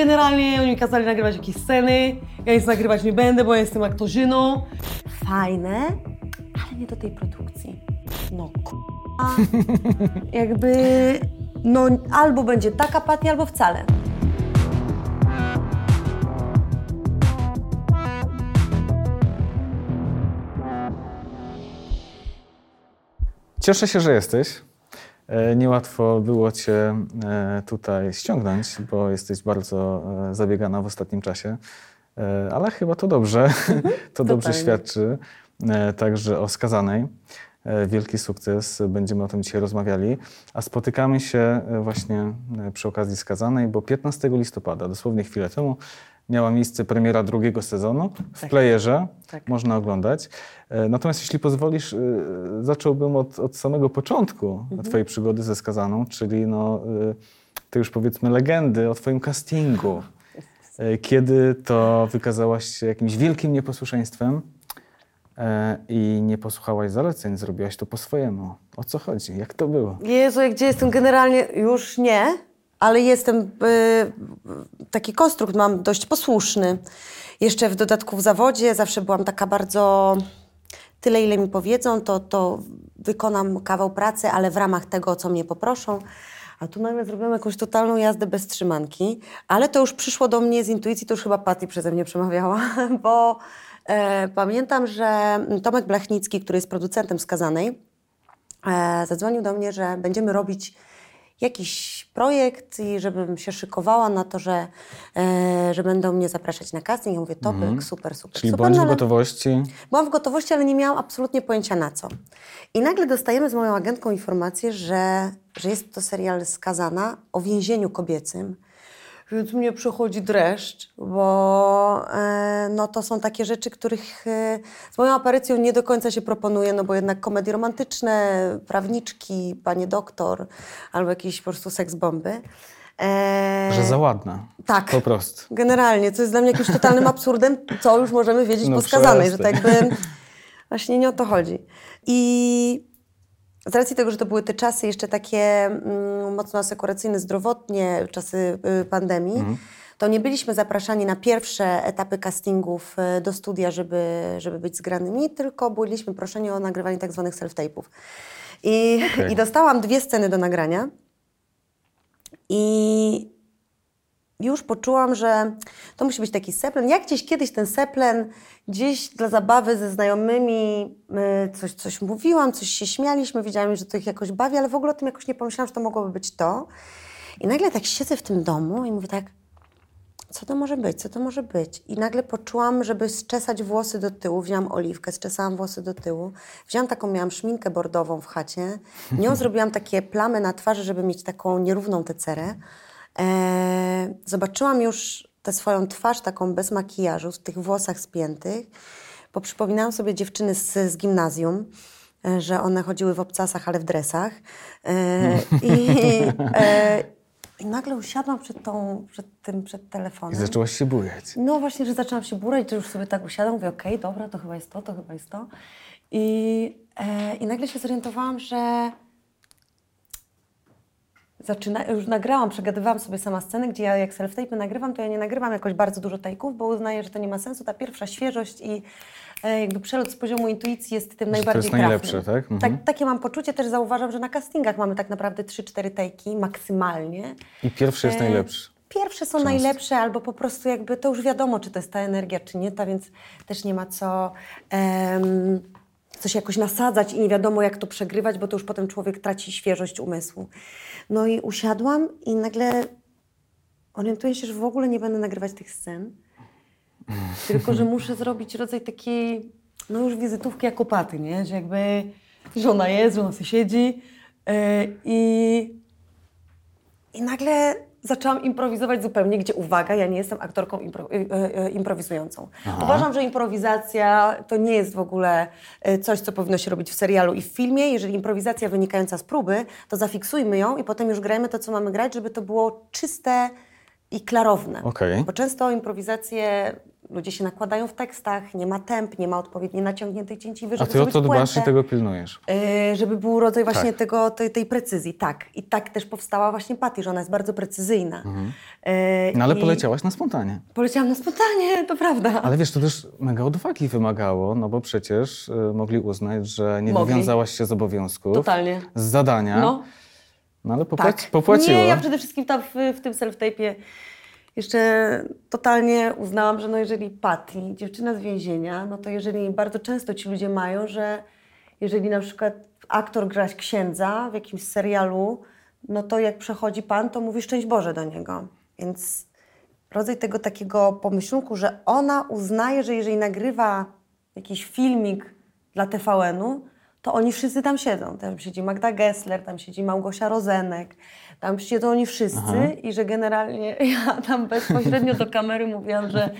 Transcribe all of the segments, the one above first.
generalnie oni mi kazali nagrywać jakieś sceny, ja nic nagrywać nie będę, bo ja jestem aktorzyną. Fajne, ale nie do tej produkcji. No k***a. Jakby, no albo będzie taka apatia, albo wcale. Cieszę się, że jesteś. E, Niełatwo było Cię e, tutaj ściągnąć, bo jesteś bardzo e, zabiegana w ostatnim czasie, ale chyba to dobrze. To dobrze świadczy także o skazanej. Wielki sukces, będziemy o tym dzisiaj rozmawiali. A spotykamy się właśnie przy okazji skazanej, bo 15 listopada, dosłownie chwilę temu, miała miejsce premiera drugiego sezonu w Tak. playerze. Tak. Można oglądać. E, Natomiast jeśli pozwolisz, e, zacząłbym od, od samego początku Twojej przygody ze skazaną, czyli no, te już powiedzmy legendy o Twoim castingu. E, Kiedy to wykazałaś się jakimś wielkim nieposłuszeństwem i nie posłuchałaś zaleceń, zrobiłaś to po swojemu. O co chodzi? Jak to było? Jezu, gdzie jestem generalnie, już nie, ale jestem, y, taki konstrukt mam dość posłuszny. Jeszcze w dodatku w zawodzie zawsze byłam taka bardzo, tyle ile mi powiedzą, to, to wykonam kawał pracy, ale w ramach tego, co mnie poproszą. A tu nagle zrobiłam jakąś totalną jazdę bez trzymanki, ale to już przyszło do mnie z intuicji, to już chyba Patty przeze mnie przemawiała, bo e, pamiętam, że Tomek Blachnicki, który jest producentem Skazanej, e, zadzwonił do mnie, że będziemy robić jakiś projekt i żebym się szykowała na to, że, e, że będą mnie zapraszać na casting. Ja mówię, topek, super, super, Czyli super. bądź no w gotowości. Byłam w gotowości, ale nie miałam absolutnie pojęcia na co. I nagle dostajemy z moją agentką informację, że, że jest to serial Skazana o więzieniu kobiecym. Więc mnie przychodzi dreszcz, bo e, no, to są takie rzeczy, których e, z moją aparycją nie do końca się proponuje, no bo jednak komedie romantyczne, prawniczki, panie doktor, albo jakieś po prostu seks bomby. E, Że za ładna. tak. Po prostu. Generalnie, co jest dla mnie jakimś totalnym absurdem, co już możemy wiedzieć No po skazanej, że tak jakby właśnie nie o to chodzi. I z racji tego, że to były te czasy jeszcze takie mm, mocno asekuracyjne zdrowotnie, czasy y, pandemii, Mhm. to nie byliśmy zapraszani na pierwsze etapy castingów y, do studia, żeby, żeby być zgranymi, tylko byliśmy proszeni o nagrywanie tak zwanych self-tape'ów. I, Okej. I dostałam dwie sceny do nagrania. I już poczułam, że to musi być taki seplen. Jak gdzieś kiedyś ten seplen, gdzieś dla zabawy ze znajomymi y, coś, coś mówiłam, coś się śmialiśmy, wiedziałam, że to ich jakoś bawi, ale w ogóle o tym jakoś nie pomyślałam, że to mogłoby być to. I nagle tak siedzę w tym domu i mówię tak, co to może być, co to może być? I nagle poczułam, żeby zczesać włosy do tyłu, wzięłam oliwkę, zczesałam włosy do tyłu, wzięłam taką, miałam szminkę bordową w chacie, nią zrobiłam takie plamy na twarzy, żeby mieć taką nierówną tę cerę. Eee, zobaczyłam już tę swoją twarz taką bez makijażu, w tych włosach spiętych. Poprzypominałam sobie dziewczyny z, z gimnazjum, e, że one chodziły w obcasach, ale w dresach. E, I, e, I nagle usiadłam przed, tą, przed tym, przed I telefonem. zaczęłaś się bujać. No właśnie, że zaczęłam się burać, to już sobie tak usiadłam, mówię, okej, dobra, to chyba jest to, to chyba jest to. I, e, I nagle się zorientowałam, że zaczyna, już nagrałam, przegadywałam sobie sama scenę, gdzie ja jak self-tape nagrywam, to ja nie nagrywam jakoś bardzo dużo take'ów, bo uznaję, że to nie ma sensu. Ta pierwsza świeżość i e, jakby przelot z poziomu intuicji jest tym to najbardziej jest trafnym. najlepsze, tak? Mhm. tak? Takie mam poczucie, też zauważam, że na castingach mamy tak naprawdę 3-4 take'i maksymalnie. I pierwszy jest E, najlepszy. Pierwsze są Często. najlepsze, albo po prostu jakby to już wiadomo, czy to jest ta energia, czy nie ta, więc też nie ma co, em, co się jakoś nasadzać i nie wiadomo, jak to przegrywać, bo to już potem człowiek traci świeżość umysłu. No i usiadłam i nagle orientuję się, że w ogóle nie będę nagrywać tych scen, tylko że muszę zrobić rodzaj takiej, no już wizytówki jako paty, nie? Że jakby, że ona jest, że ona sobie siedzi e, i i nagle zaczęłam improwizować zupełnie, gdzie uwaga, ja nie jestem aktorką impro, y, y, y, improwizującą. Uważam, że improwizacja to nie jest w ogóle coś, co powinno się robić w serialu i w filmie. Jeżeli improwizacja wynikająca z próby, to zafiksujmy ją i potem już grajmy to, co mamy grać, żeby to było czyste i klarowne. Okej. Bo często improwizacje ludzie się nakładają w tekstach, nie ma temp, nie ma odpowiednio naciągniętych cięciwy, A żeby ty o to dbasz i puentę. tego pilnujesz. Yy, żeby był rodzaj właśnie Tak. tego, tej, tej precyzji, tak. I tak też powstała właśnie Patty, że ona jest bardzo precyzyjna. Yy, No ale i poleciałaś na spontanie. Poleciałam na spontanie, to prawda. Ale wiesz, to też mega odwagi wymagało, no bo przecież y, mogli uznać, że nie Mogli. wywiązałaś się z obowiązków, Totalnie. z zadania, No, no ale popłac- tak. Nie, ja przede wszystkim tam w, w tym self-tape'ie jeszcze totalnie uznałam, że no jeżeli Patty, dziewczyna z więzienia, no to jeżeli bardzo często ci ludzie mają, że jeżeli na przykład aktor gra księdza w jakimś serialu, no to jak przechodzi pan, to mówi szczęść Boże do niego. Więc rodzaj tego takiego pomyślunku, że ona uznaje, że jeżeli nagrywa jakiś filmik dla TVN-u, to oni wszyscy tam siedzą. Tam siedzi Magda Gessler, tam siedzi Małgosia Rozenek, tam siedzą oni wszyscy i że generalnie ja tam bezpośrednio do kamery mówiłam, że,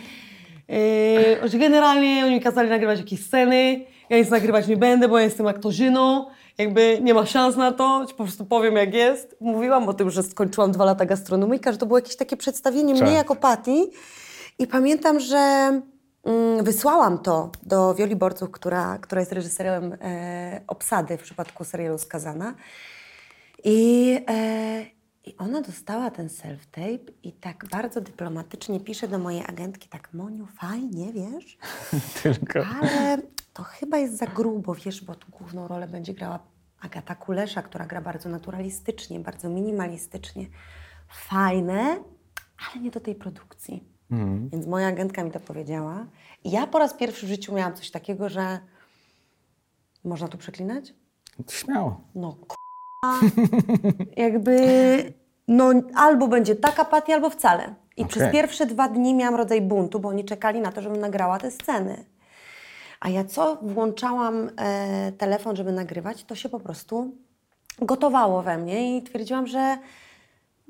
yy, że generalnie oni mi kazali nagrywać jakieś sceny, ja nic nagrywać nie będę, bo ja jestem aktorzyną, jakby nie ma szans na to, po prostu powiem jak jest. Mówiłam o tym, że skończyłam dwa lata gastronomii, że to było jakieś takie przedstawienie Tak. mnie jako Patty i pamiętam, że wysłałam to do Wioli Borców, która, która jest reżyserem e, obsady w przypadku serialu Skazana. I, e, I ona dostała ten self-tape i tak bardzo dyplomatycznie pisze do mojej agentki, tak Moniu, fajnie, wiesz, Tylko. ale to chyba jest za grubo, wiesz, bo tu główną rolę będzie grała Agata Kulesza, która gra bardzo naturalistycznie, bardzo minimalistycznie. Fajne, ale nie do tej produkcji. Mhm. Więc moja agentka mi to powiedziała. I ja po raz pierwszy w życiu miałam coś takiego, że można tu przeklinać? Śmiało. No k***a. jakby no albo będzie taka patia, albo wcale. I Okej. przez pierwsze dwa dni miałam rodzaj buntu, bo oni czekali na to, żebym nagrała te sceny. A ja co włączałam e, telefon, żeby nagrywać, to się po prostu gotowało we mnie i twierdziłam, że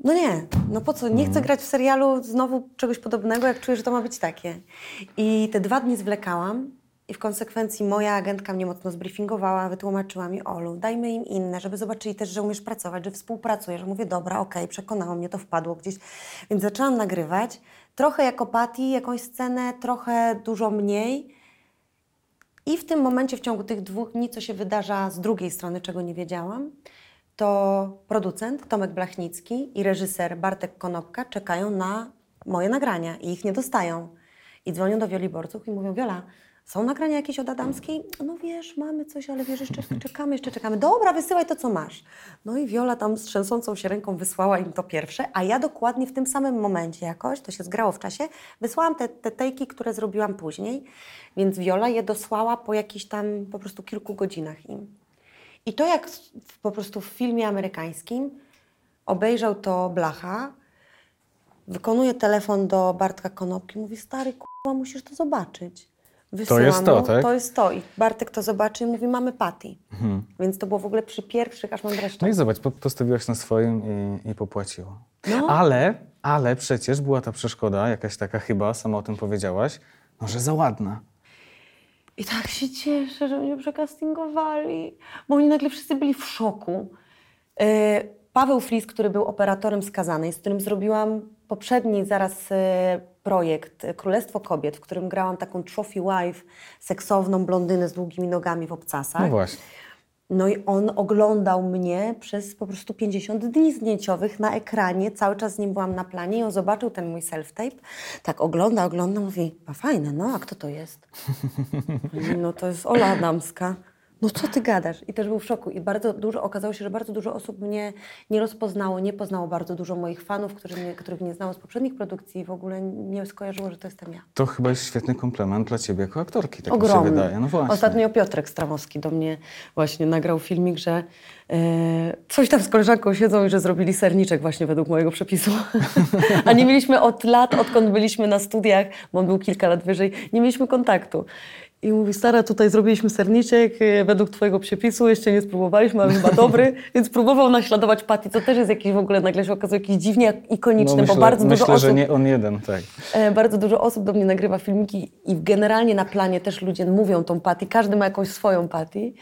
no nie, no po co, nie chcę grać w serialu znowu czegoś podobnego, jak czuję, że to ma być takie. I te dwa dni zwlekałam i w konsekwencji moja agentka mnie mocno zbriefingowała, wytłumaczyła mi, Olu, dajmy im inne, żeby zobaczyli też, że umiesz pracować, że współpracujesz. Mówię, dobra, okej, przekonało mnie, to wpadło gdzieś. Więc zaczęłam nagrywać, trochę jako Patty, jakąś scenę, trochę dużo mniej. I w tym momencie, w ciągu tych dwóch dni, co się wydarza z drugiej strony, czego nie wiedziałam, to producent Tomek Blachnicki i reżyser Bartek Konopka czekają na moje nagrania i ich nie dostają. I dzwonią do Wioli Borców i mówią, Wiola, są nagrania jakieś od Adamskiej? No wiesz, mamy coś, ale wiesz, jeszcze czekamy, jeszcze czekamy. Dobra, wysyłaj to, co masz. No i Wiola tam z trzęsącą się ręką wysłała im to pierwsze, a ja dokładnie w tym samym momencie jakoś, to się zgrało w czasie, wysłałam te, te tejki, które zrobiłam później, więc Wiola je dosłała po jakichś tam po prostu kilku godzinach im. I to jak po prostu w filmie amerykańskim obejrzał to Blacha, wykonuje telefon do Bartka Konopki, mówi stary k***a, musisz to zobaczyć. Wysyła jest to, mu, tak? To jest to. I Bartek to zobaczy i mówi, mamy Patty. Więc to było w ogóle przy pierwszych, aż mam dreszcze. No i zobacz, po- postawiłaś na swoim i, i popłaciło. No. Ale, ale przecież była ta przeszkoda, jakaś taka chyba, sama o tym powiedziałaś, no, że za ładna. I tak się cieszę, że mnie przekastingowali, bo oni nagle wszyscy byli w szoku. E, Paweł Flis, który był operatorem skazanej, z którym zrobiłam poprzedni zaraz e, projekt e, Królestwo Kobiet, w którym grałam taką trophy wife, seksowną blondynę z długimi nogami w obcasach. No właśnie. No i on oglądał mnie przez po prostu 50 dni zdjęciowych na ekranie. Cały czas z nim byłam na planie i on zobaczył ten mój self-tape. Tak ogląda, ogląda, mówi, a fajne, no, a kto to jest? No to jest Ola Adamska. No co ty gadasz? I też był w szoku. I bardzo dużo, okazało się, że bardzo dużo osób mnie nie rozpoznało, nie poznało bardzo dużo moich fanów, którzy mnie, których nie znało z poprzednich produkcji i w ogóle nie skojarzyło, że to jestem ja. To chyba jest świetny komplement dla ciebie jako aktorki, tak mi się Ogromny. wydaje. No właśnie. Ostatnio Piotrek Stramowski do mnie właśnie nagrał filmik, że e, coś tam z koleżanką siedzą i że zrobili serniczek właśnie według mojego przepisu. A nie mieliśmy od lat, odkąd byliśmy na studiach, bo on był kilka lat wyżej, nie mieliśmy kontaktu. I mówi, stara, tutaj zrobiliśmy serniczek e, według twojego przepisu, jeszcze nie spróbowaliśmy, ale chyba dobry. Więc próbował naśladować Patty, co też jest jakiś w ogóle, nagle się okazuje jakiś dziwnie ikoniczny, No, myślę, bo bardzo myślę dużo osób... że nie on jeden, tak. E, Bardzo dużo osób do mnie nagrywa filmiki i generalnie na planie też ludzie mówią tą Patty, każdy ma jakąś swoją Patty.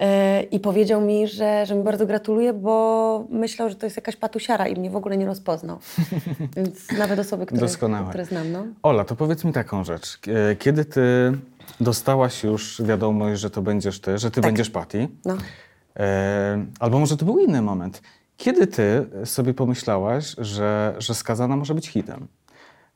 E, I powiedział mi, że, że mi bardzo gratuluje, bo myślał, że to jest jakaś patusiara i mnie w ogóle nie rozpoznał. Więc nawet osoby, które, Doskonałe. które znam, no. Ola, to powiedz mi taką rzecz. Kiedy ty dostałaś już wiadomość, że to będziesz ty, że ty będziesz Patty, no. e, albo może to był inny moment, kiedy ty sobie pomyślałaś, że, że Skazana może być hitem?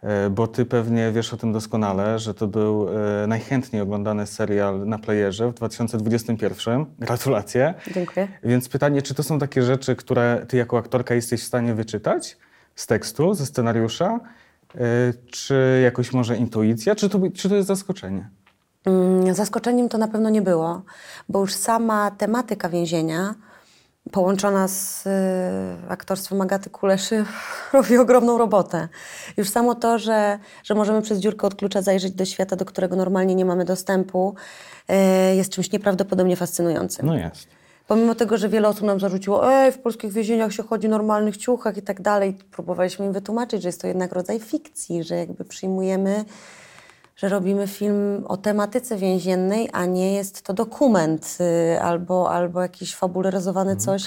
E, Bo ty pewnie wiesz o tym doskonale, że to był e, najchętniej oglądany serial na playerze w 2021. Gratulacje. Dziękuję. Więc pytanie, czy to są takie rzeczy, które ty jako aktorka jesteś w stanie wyczytać z tekstu, ze scenariusza? E, Czy jakoś może intuicja, czy to, czy to jest zaskoczenie? Mm, Zaskoczeniem to na pewno nie było, bo już sama tematyka więzienia połączona z y, aktorstwem Agaty Kuleszy robi ogromną robotę. Już samo to, że, że możemy przez dziurkę od klucza zajrzeć do świata, do którego normalnie nie mamy dostępu, y, jest czymś nieprawdopodobnie fascynującym. No jest. Pomimo tego, że wiele osób nam zarzuciło, ej, w polskich więzieniach się chodzi w normalnych ciuchach i tak dalej, próbowaliśmy im wytłumaczyć, że jest to jednak rodzaj fikcji, że jakby przyjmujemy, że robimy film o tematyce więziennej, a nie jest to dokument y, albo, albo jakiś fabularyzowany coś.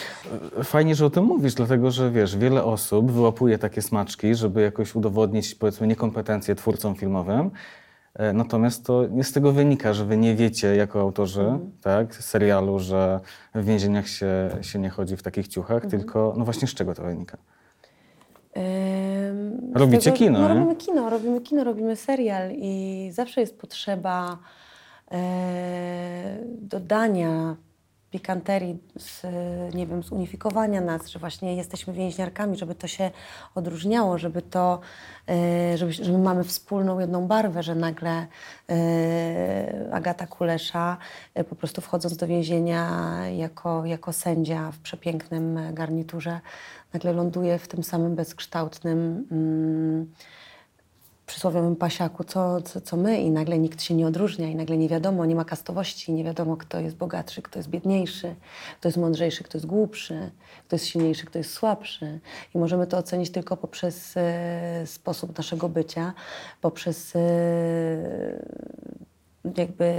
Fajnie, że o tym mówisz, dlatego że wiesz, wiele osób wyłapuje takie smaczki, żeby jakoś udowodnić, powiedzmy, niekompetencje twórcom filmowym. E, Natomiast to nie z tego wynika, że wy nie wiecie jako autorzy tak, serialu, że w więzieniach się, się nie chodzi w takich ciuchach, tylko no właśnie z czego to wynika? Robicie kino, No, nie? robimy kino, robimy kino, robimy serial i zawsze jest potrzeba e, dodania pikanterii, z, nie wiem, zunifikowania nas, że właśnie jesteśmy więźniarkami, żeby to się odróżniało, żeby to, e, żeby, że my mamy wspólną jedną barwę, że nagle e, Agata Kulesza e, po prostu wchodząc do więzienia jako, jako sędzia w przepięknym garniturze, nagle ląduje w tym samym bezkształtnym mm, przysłowiowym pasiaku, co, co, co my i nagle nikt się nie odróżnia i nagle nie wiadomo, nie ma kastowości, nie wiadomo kto jest bogatszy, kto jest biedniejszy, kto jest mądrzejszy, kto jest głupszy, kto jest silniejszy, kto jest słabszy. I możemy to ocenić tylko poprzez e, sposób naszego bycia, poprzez e, jakby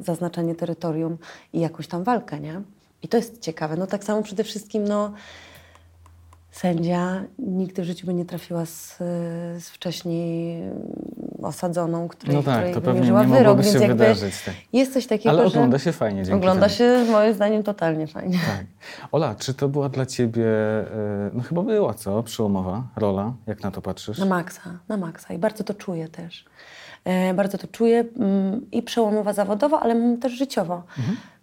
zaznaczenie terytorium i jakąś tam walkę, nie? I to jest ciekawe. No tak samo przede wszystkim, no sędzia nigdy w życiu by nie trafiła z, z wcześniej osadzoną, której, No tak, której to pewnie nie wyrok, więc się jakby wydarzyć, tak. jest coś takiego, Ale że ogląda się fajnie dzięki ogląda temu. się moim zdaniem totalnie fajnie. Tak. Ola, czy to była dla ciebie, e, no chyba była co, przełomowa rola? Jak na to patrzysz? Na maksa, na maksa i bardzo to czuję też. E, bardzo to czuję mm, i przełomowa zawodowo, ale też życiowo.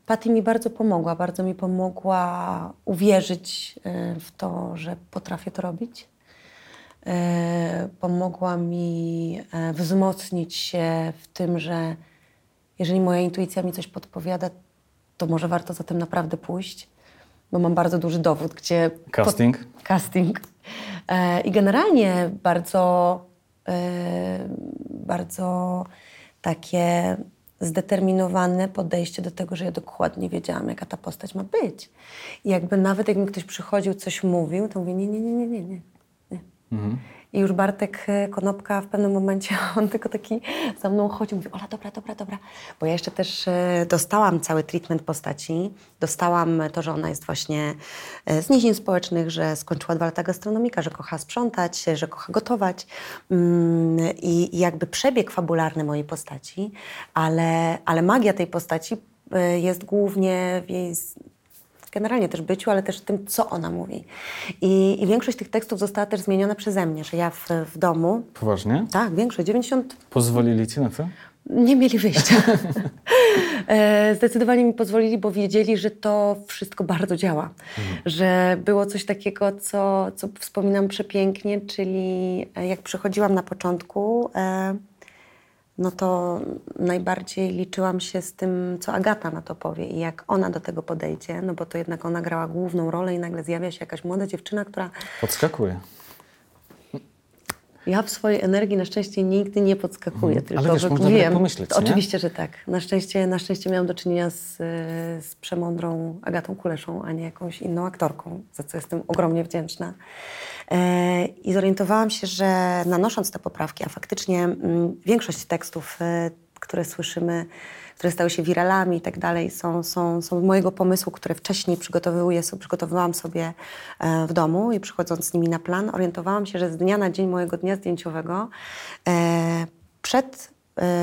Patty mi bardzo pomogła, bardzo mi pomogła uwierzyć e, w to, że potrafię to robić. E, pomogła mi e, wzmocnić się w tym, że jeżeli moja intuicja mi coś podpowiada, to może warto za tym naprawdę pójść, bo mam bardzo duży dowód, gdzie... Casting? casting. E, I generalnie bardzo, bardzo takie zdeterminowane podejście do tego, że ja dokładnie wiedziałam, jaka ta postać ma być. I jakby nawet jak mi ktoś przychodził, coś mówił, to mówię, nie, nie, nie, nie, nie, nie. nie. I już Bartek e, Konopka w pewnym momencie, on tylko taki za mną chodził, mówi, Ola, dobra, dobra, dobra. Bo ja jeszcze też e, dostałam cały treatment postaci. Dostałam to, że ona jest właśnie e, z nizin społecznych, że skończyła dwa lata gastronomika, że kocha sprzątać, że kocha gotować. Mm, I jakby przebieg fabularny mojej postaci, ale, ale magia tej postaci jest głównie w jej generalnie też byciu, ale też w tym, co ona mówi. I, I większość tych tekstów została też zmieniona przeze mnie, że ja w, w domu, Poważnie? tak, większość, 90, Pozwolili ci na to? nie mieli wyjścia. E, Zdecydowanie mi pozwolili, bo wiedzieli, że to wszystko bardzo działa. Że było coś takiego, co, co wspominam przepięknie, czyli e, jak przychodziłam na początku, e, no to najbardziej liczyłam się z tym, co Agata na to powie i jak ona do tego podejdzie, no bo to jednak ona grała główną rolę i nagle zjawia się jakaś młoda dziewczyna, która Podskakuje. Ja w swojej energii na szczęście nigdy nie podskakuję, tylko Mhm. Ale wiesz, można tak wiem. pomyśleć, To? Oczywiście, że tak. Na szczęście, na szczęście miałam do czynienia z, z przemądrą Agatą Kuleszą, a nie jakąś inną aktorką, za co jestem ogromnie wdzięczna. E, I zorientowałam się, że nanosząc te poprawki, a faktycznie mm, większość tekstów, e, które słyszymy, które stały się wiralami i tak dalej, są, są, są mojego pomysłu, które wcześniej przygotowuję, przygotowywałam sobie e, w domu i przychodząc z nimi na plan, orientowałam się, że z dnia na dzień mojego dnia zdjęciowego e, przed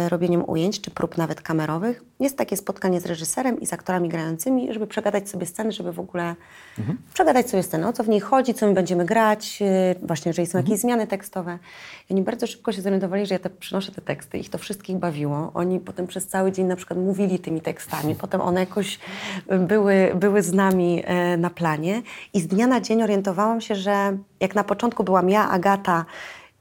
robieniem ujęć, czy prób nawet kamerowych, jest takie spotkanie z reżyserem i z aktorami grającymi, żeby przegadać sobie sceny, żeby w ogóle przegadać sobie scenę, o co w niej chodzi, co my będziemy grać, e, właśnie jeżeli są jakieś zmiany tekstowe. I oni bardzo szybko się zorientowali, że ja te, przynoszę te teksty, ich to wszystkich bawiło. Oni potem przez cały dzień na przykład mówili tymi tekstami, potem one jakoś e, były, były z nami e, na planie. I z dnia na dzień orientowałam się, że jak na początku byłam ja, Agata,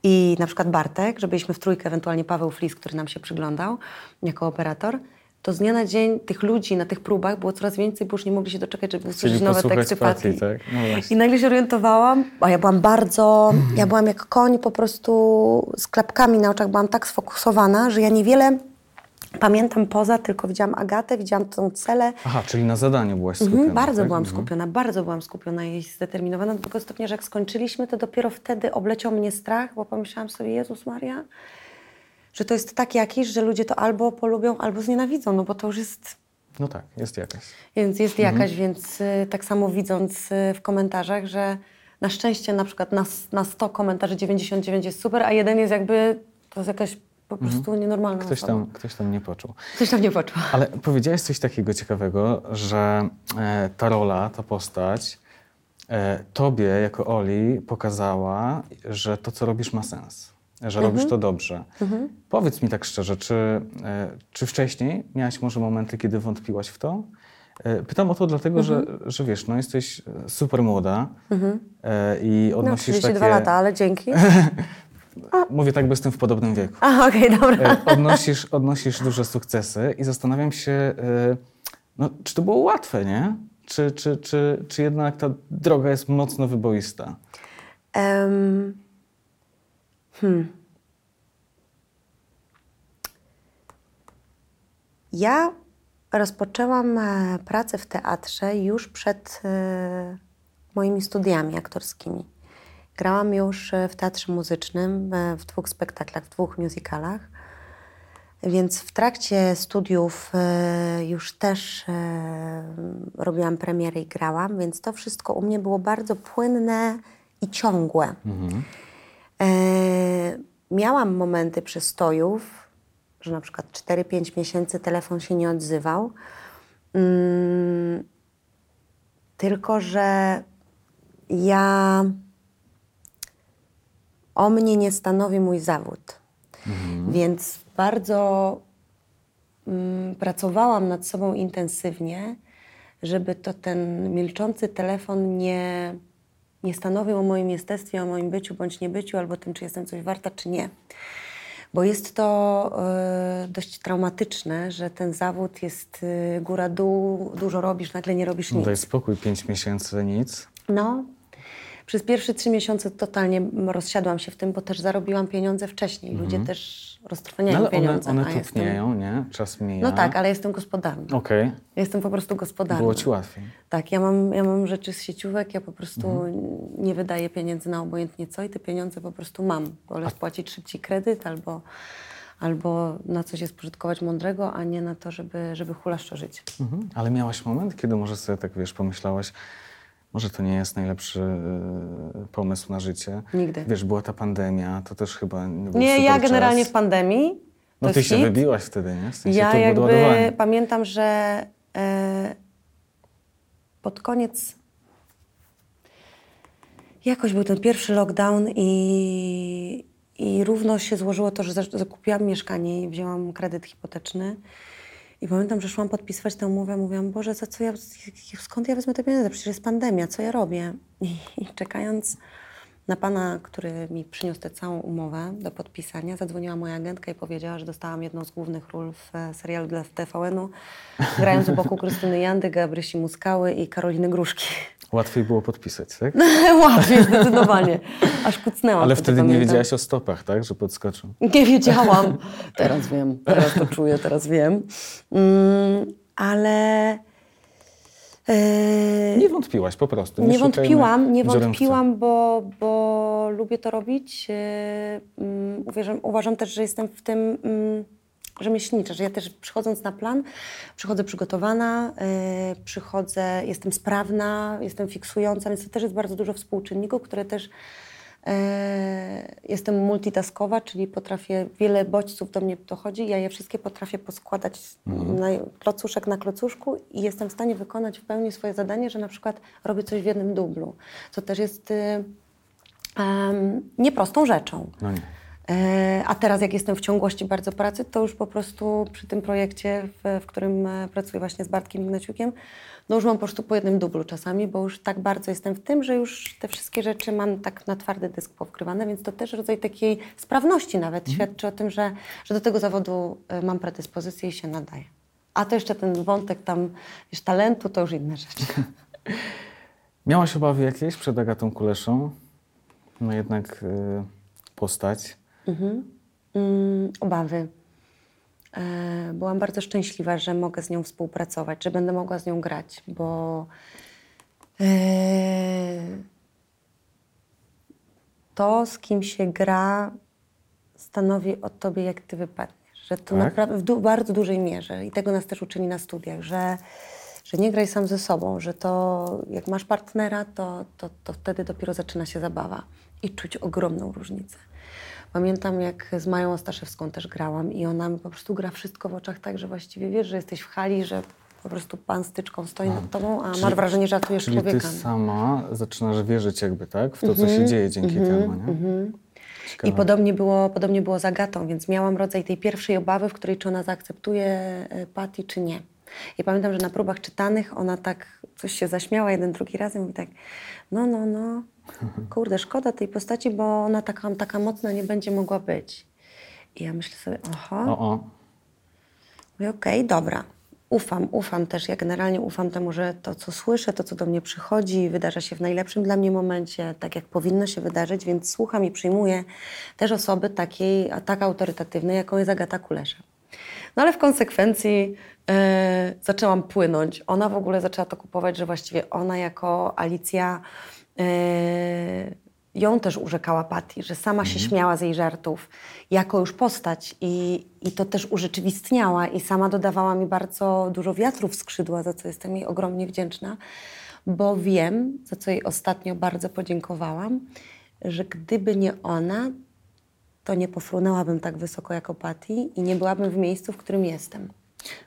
i na przykład Bartek, że byliśmy w trójkę, ewentualnie Paweł Flis, który nam się przyglądał jako operator, to z dnia na dzień tych ludzi na tych próbach było coraz więcej, bo już nie mogli się doczekać, żeby usłyszeć nowe teksty Pati. tak? No. I nagle się orientowałam, a ja byłam bardzo, ja byłam jak koń po prostu z klapkami na oczach, byłam tak sfokusowana, że ja niewiele pamiętam poza, tylko widziałam Agatę, widziałam tą celę, Aha, czyli na zadaniu byłaś skupiona. Mhm, bardzo tak? byłam Mhm. skupiona, bardzo byłam skupiona i zdeterminowana do tego stopnia, że jak skończyliśmy, to dopiero wtedy obleciał mnie strach, bo pomyślałam sobie, Jezus Maria, że to jest tak jakiś, że ludzie to albo polubią, albo znienawidzą, no bo to już jest, No tak, jest jakaś. więc jest jakaś, więc y, tak samo widząc y, w komentarzach, że na szczęście na przykład na, na 100 komentarzy 99 jest super, a jeden jest jakby, to jest jakaś po prostu nienormalna Ktoś tam, ktoś tam nie poczuł. Ktoś tam nie poczuł. Ale powiedziałeś coś takiego ciekawego, że e, ta rola, ta postać e, tobie jako Oli pokazała, że to, co robisz, ma sens. Że robisz to dobrze. Powiedz mi tak szczerze, czy, e, czy wcześniej miałaś może momenty, kiedy wątpiłaś w to? E, Pytam o to dlatego, że, że wiesz, no jesteś super młoda e, i No, odnosisz 32 takie... lata, ale dzięki. Mówię tak, bo jestem w podobnym wieku. Okej, dobra. E, odnosisz, odnosisz duże sukcesy i zastanawiam się, e, no, czy to było łatwe, nie? Czy, czy, czy, czy jednak ta droga jest mocno wyboista? Em, hmm. Ja rozpoczęłam e, pracę w teatrze już przed moimi studiami aktorskimi. Grałam już e, w teatrze muzycznym, e, w dwóch spektaklach, w dwóch musicalach. Więc w trakcie studiów e, już też robiłam premiery i grałam, więc to wszystko u mnie było bardzo płynne i ciągłe. E, miałam momenty przestojów, że na przykład 4-5 miesięcy telefon się nie odzywał. Mm, tylko, że ja o mnie nie stanowi mój zawód. Więc bardzo mm, pracowałam nad sobą intensywnie, żeby to ten milczący telefon nie, nie stanowił o moim jestestwie, o moim byciu bądź niebyciu, albo tym, czy jestem coś warta, czy nie. Bo jest to e, dość traumatyczne, że ten zawód jest e, góra-dół, dużo robisz, nagle nie robisz No nic. daj spokój, pięć miesięcy, nic. No, przez pierwsze trzy miesiące totalnie rozsiadłam się w tym, bo też zarobiłam pieniądze wcześniej. Ludzie też No, roztrwaniają ale one, pieniądze. one a jestem- tupnieją, nie? Czas mija. No tak, ale jestem gospodarna. Okej, Ja Jestem po prostu gospodarna. było ci łatwiej. Tak, ja mam, ja mam rzeczy z sieciówek, ja po prostu Mhm. nie wydaję pieniędzy na obojętnie co i te pieniądze po prostu mam. Wolę spłacić szybciej kredyt albo, albo na coś je spożytkować mądrego, a nie na to, żeby, żeby hulaszczo żyć. Mhm. Ale miałaś moment, kiedy może sobie tak, wiesz, pomyślałaś, może to nie jest najlepszy e, pomysł na życie. Nigdy. Wiesz, była ta pandemia, to też chyba nie był Nie, ja czas. generalnie w pandemii. No ty jest się hit. wybiłaś wtedy, nie? W sensie Ja jakby pamiętam, że e, pod koniec jakoś był ten pierwszy lockdown i, i równo się złożyło to, że za- zakupiłam mieszkanie i wzięłam kredyt hipoteczny. I pamiętam, że szłam podpisywać tę umowę, mówiłam, Boże, za co ja, skąd ja wezmę te pieniądze? Przecież jest pandemia, co ja robię? I, i czekając na pana, który mi przyniósł tę całą umowę do podpisania, zadzwoniła moja agentka i powiedziała, że dostałam jedną z głównych ról w e, serialu dla TVN-u, grając u boku Krystyny Jandy, Gabrysi Muskały i Karoliny Gruszki. Łatwiej było podpisać, tak? Łatwiej, zdecydowanie. Aż kucnęłam. Ale wtedy nie wiedziałaś o stopach, tak? Że podskoczył. Nie wiedziałam. Teraz wiem, teraz to czuję, teraz wiem. Mm, ale e, Nie wątpiłaś po prostu. nie szukajmy wątpiłam, nie wątpiłam, bo, bo lubię to robić. E, mm, Uważam, uważam też, że jestem w tym mm, rzemieślnicza, że ja też przychodząc na plan, przychodzę przygotowana, e, przychodzę, jestem sprawna, jestem fiksująca, więc to też jest bardzo dużo współczynników, które też e, jestem multitaskowa, czyli potrafię, wiele bodźców do mnie dochodzi, ja je wszystkie potrafię poskładać na klocuszek na klocuszku i jestem w stanie wykonać w pełni swoje zadanie, że na przykład robię coś w jednym dublu, co też jest y, em, nieprostą rzeczą. No nie. E, A teraz, jak jestem w ciągłości bardzo pracy, to już po prostu przy tym projekcie, w, w którym e, pracuję właśnie z Bartkiem Ignaciukiem, no już mam po prostu po jednym dublu czasami, bo już tak bardzo jestem w tym, że już te wszystkie rzeczy mam tak na twardy dysk powkrywane, więc to też rodzaj takiej sprawności nawet świadczy o tym, że, że do tego zawodu e, mam predyspozycję i się nadaje. A to jeszcze ten wątek tam, wiesz, talentu, to już inna rzecz. Miałaś obawy jakieś przed Agatą Kuleszą? No jednak y, postać. Mm, obawy. E, byłam bardzo szczęśliwa, że mogę z nią współpracować, że będę mogła z nią grać, bo e, to, z kim się gra, stanowi o tobie, jak ty wypadniesz. Że to Tak? naprawdę w du- bardzo dużej mierze i tego nas też uczyli na studiach, że, że nie graj sam ze sobą, że to jak masz partnera, to, to, to wtedy dopiero zaczyna się zabawa i czuć ogromną różnicę. Pamiętam, jak z Mają Ostaszewską też grałam i ona po prostu gra wszystko w oczach tak, że właściwie wiesz, że jesteś w hali, że po prostu pan z tyczką stoi nad tobą, a Czyli- masz wrażenie, że ratujesz Czyli człowieka. ty sama zaczynasz wierzyć jakby, tak? W to, co się dzieje dzięki temu, nie? Ciekawe. I podobnie było, podobnie było z Agatą, więc miałam rodzaj tej pierwszej obawy, w której czy ona zaakceptuje e, Patty, czy nie. I pamiętam, że na próbach czytanych ona tak coś się zaśmiała jeden, drugi raz i mówi tak, no, no, no, kurde, szkoda tej postaci, bo ona taka, taka mocna nie będzie mogła być. I ja myślę sobie, oho, O, o. Mówię, okej, dobra. Ufam, ufam też. Ja generalnie ufam temu, że to, co słyszę, to, co do mnie przychodzi, wydarza się w najlepszym dla mnie momencie, tak jak powinno się wydarzyć, więc słucham i przyjmuję też osoby takiej, tak autorytatywnej, jaką jest Agata Kulesza. No ale w konsekwencji e, zaczęłam płynąć. Ona w ogóle zaczęła to kupować, że właściwie ona jako Alicja ją też urzekała Patty, że sama się śmiała z jej żartów jako już postać i, i to też urzeczywistniała i sama dodawała mi bardzo dużo wiatru w skrzydła, za co jestem jej ogromnie wdzięczna, bo wiem, za co jej ostatnio bardzo podziękowałam, że gdyby nie ona, to nie pofrunęłabym tak wysoko jako Patty i nie byłabym w miejscu, w którym jestem.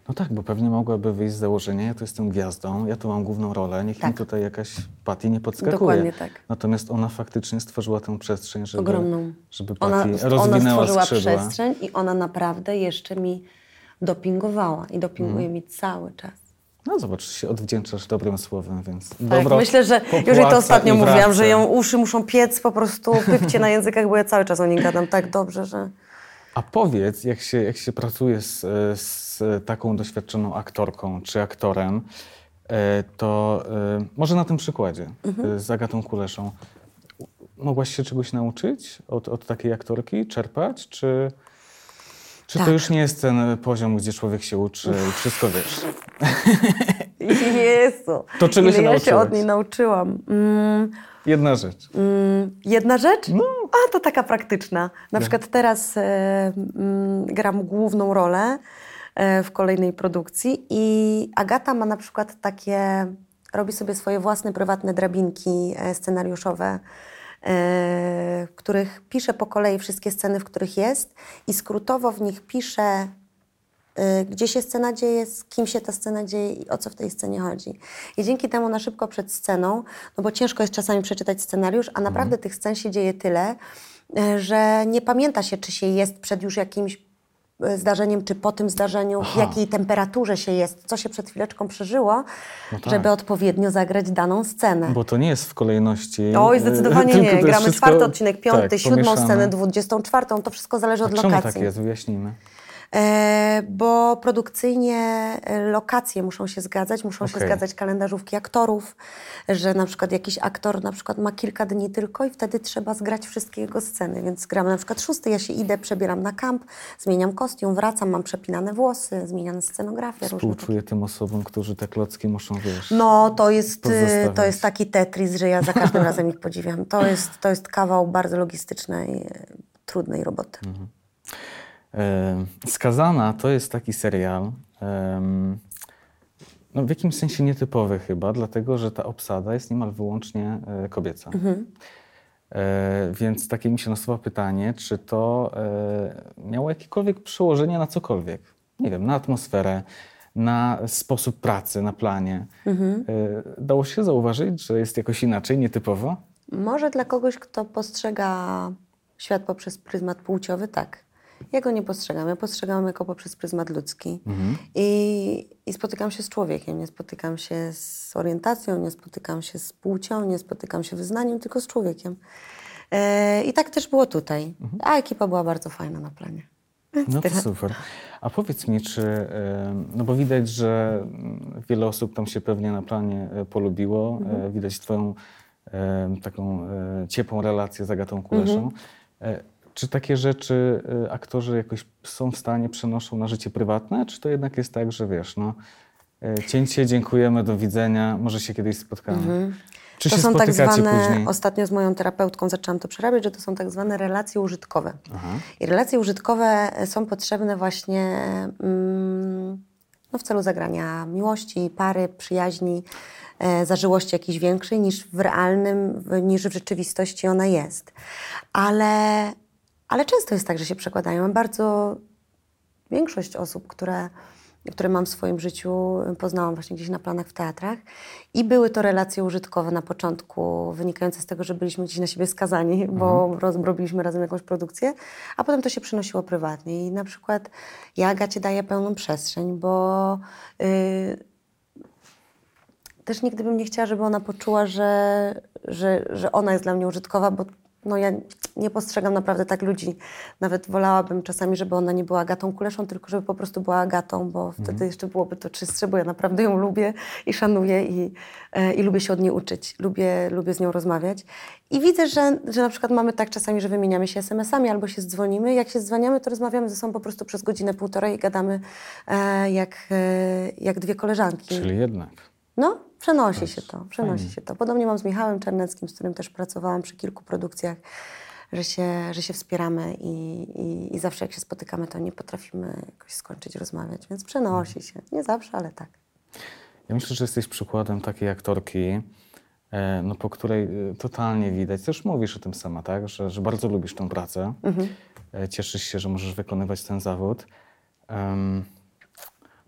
No tak, bo pewnie mogłaby wyjść z założenia, ja tu jestem gwiazdą, ja tu mam główną rolę, niech mi Tak. tutaj jakaś Patty nie podskakuje. Dokładnie tak. Natomiast ona faktycznie stworzyła tę przestrzeń, żeby, Ogromną. żeby Ona, Patty ona rozwinęła stworzyła skrzydła. przestrzeń i ona naprawdę jeszcze mi dopingowała i dopinguje mi cały czas. No zobacz, się odwdzięczasz dobrym słowem, więc Tak, dobro myślę, że już jej to ostatnio mówiłam, że ją uszy muszą piec po prostu pypcie na językach, bo ja cały czas o niej gadam tak dobrze, że... A powiedz, jak się, jak się pracuje z, z taką doświadczoną aktorką czy aktorem, e, to e, może na tym przykładzie Mhm. e, z Agatą Kuleszą. Mogłaś się czegoś nauczyć od, od takiej aktorki, czerpać, czy, czy to Tak. już nie jest ten poziom, gdzie człowiek się uczy i wszystko wiesz? Jezu, To czego ile się ja się od niej nauczyłam. Mm, Jedna rzecz. Mm, Jedna rzecz? No. A, to taka praktyczna. Na przykład teraz e, mm, gram główną rolę e, w kolejnej produkcji i Agata ma na przykład takie, robi sobie swoje własne prywatne drabinki e, scenariuszowe, w których pisze po kolei wszystkie sceny, w których jest i skrótowo w nich pisze gdzie się scena dzieje, z kim się ta scena dzieje i o co w tej scenie chodzi. I dzięki temu na szybko przed sceną, no bo ciężko jest czasami przeczytać scenariusz, a naprawdę tych scen się dzieje tyle, y, że nie pamięta się, czy się jest przed już jakimś y, zdarzeniem, czy po tym zdarzeniu, w Aha. jakiej temperaturze się jest, co się przed chwileczką przeżyło, No tak. żeby odpowiednio zagrać daną scenę. Bo to nie jest w kolejności. Oj, zdecydowanie nie. Gramy wszystko- czwarty odcinek, piąty, tak, siódmą pomieszane. scenę, dwudziestą czwartą. To wszystko zależy A od czemu lokacji. tak jest? Wyjaśnijmy. E, bo produkcyjnie e, lokacje muszą się zgadzać, muszą się Okej. zgadzać kalendarzówki aktorów, że na przykład jakiś aktor na przykład ma kilka dni tylko i wtedy trzeba zgrać wszystkie jego sceny, więc gramy na przykład szósty, ja się idę, przebieram na kamp, zmieniam kostium, wracam, mam przepinane włosy, zmieniane scenografię. takie. Współczuję tym osobom, którzy te klocki muszą, wiesz... No, to jest, Pozostawiać. to jest taki Tetris, że ja za każdym razem ich podziwiam. To jest, to jest kawał bardzo logistycznej, trudnej roboty. E, Skazana to jest taki serial, no w jakimś sensie nietypowy chyba, dlatego że ta obsada jest niemal wyłącznie e, kobieca. E, Więc takie mi się nasuwa pytanie, czy to e, miało jakiekolwiek przełożenie na cokolwiek? Nie wiem, na atmosferę, na sposób pracy, na planie. E, Dało się zauważyć, że jest jakoś inaczej, nietypowo? Może dla kogoś, kto postrzega świat poprzez pryzmat płciowy, tak. Ja go nie postrzegam. Ja postrzegam jako poprzez pryzmat ludzki. I, I spotykam się z człowiekiem. Nie spotykam się z orientacją, nie spotykam się z płcią, nie spotykam się wyznaniem, tylko z człowiekiem. E, I tak też było tutaj. A ekipa była bardzo fajna na planie. No to super. A powiedz mi, czy, no bo widać, że mm, wiele osób tam się pewnie na planie e, polubiło, e, widać twoją taką ciepłą relację z Agatą Kuleszą. E, Czy takie rzeczy e, aktorzy jakoś są w stanie, przenoszą na życie prywatne, czy to jednak jest tak, że wiesz, no cięcie, dziękujemy, do widzenia, może się kiedyś spotkamy. Czy to się są tak zwane, później? ostatnio z moją terapeutką zaczęłam to przerabiać, że to są tak zwane relacje użytkowe. Aha. I relacje użytkowe są potrzebne właśnie mm, no, w celu zagrania miłości, pary, przyjaźni, e, zażyłości jakiejś większej niż w realnym, w, niż w rzeczywistości ona jest. Ale, ale często jest tak, że się przekładają. Bardzo większość osób, które, które mam w swoim życiu, poznałam właśnie gdzieś na planach w teatrach. I były to relacje użytkowe na początku, wynikające z tego, że byliśmy gdzieś na siebie skazani, bo roz, robiliśmy razem jakąś produkcję, a potem to się przenosiło prywatnie. I na przykład ja Agacie daję pełną przestrzeń, bo y, też nigdy bym nie chciała, żeby ona poczuła, że, że, że ona jest dla mnie użytkowa, bo no ja nie postrzegam naprawdę tak ludzi. Nawet wolałabym czasami, żeby ona nie była Agatą Kuleszą, tylko żeby po prostu była Agatą, bo wtedy jeszcze byłoby to czystsze, bo ja naprawdę ją lubię i szanuję i, e, i lubię się od niej uczyć. Lubię, lubię z nią rozmawiać. I widzę, że, że na przykład mamy tak czasami, że wymieniamy się SMS-ami albo się dzwonimy. Jak się dzwaniamy, to rozmawiamy ze sobą po prostu przez godzinę, półtorej i gadamy e, jak, e, jak dwie koleżanki. Czyli jednak. No, przenosi się to, przenosi się to. Podobnie mam z Michałem Czerneckim, z którym też pracowałam przy kilku produkcjach, że się, że się wspieramy i, i, i zawsze jak się spotykamy, to nie potrafimy jakoś skończyć rozmawiać, więc przenosi się. Nie zawsze, ale tak. Ja myślę, że jesteś przykładem takiej aktorki, e, no, po której e, totalnie widać, też mówisz o tym sama, tak? że, że bardzo lubisz tę pracę, e, cieszysz się, że możesz wykonywać ten zawód. Em,